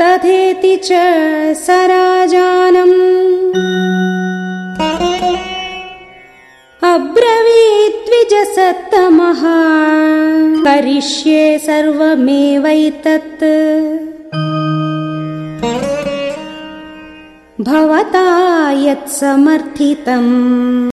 तथेति च सराजानम्। अब्रवीद्विजसत्तमः। करिष्ये सर्वमेवैतत्। भवता यत्समर्थितम्।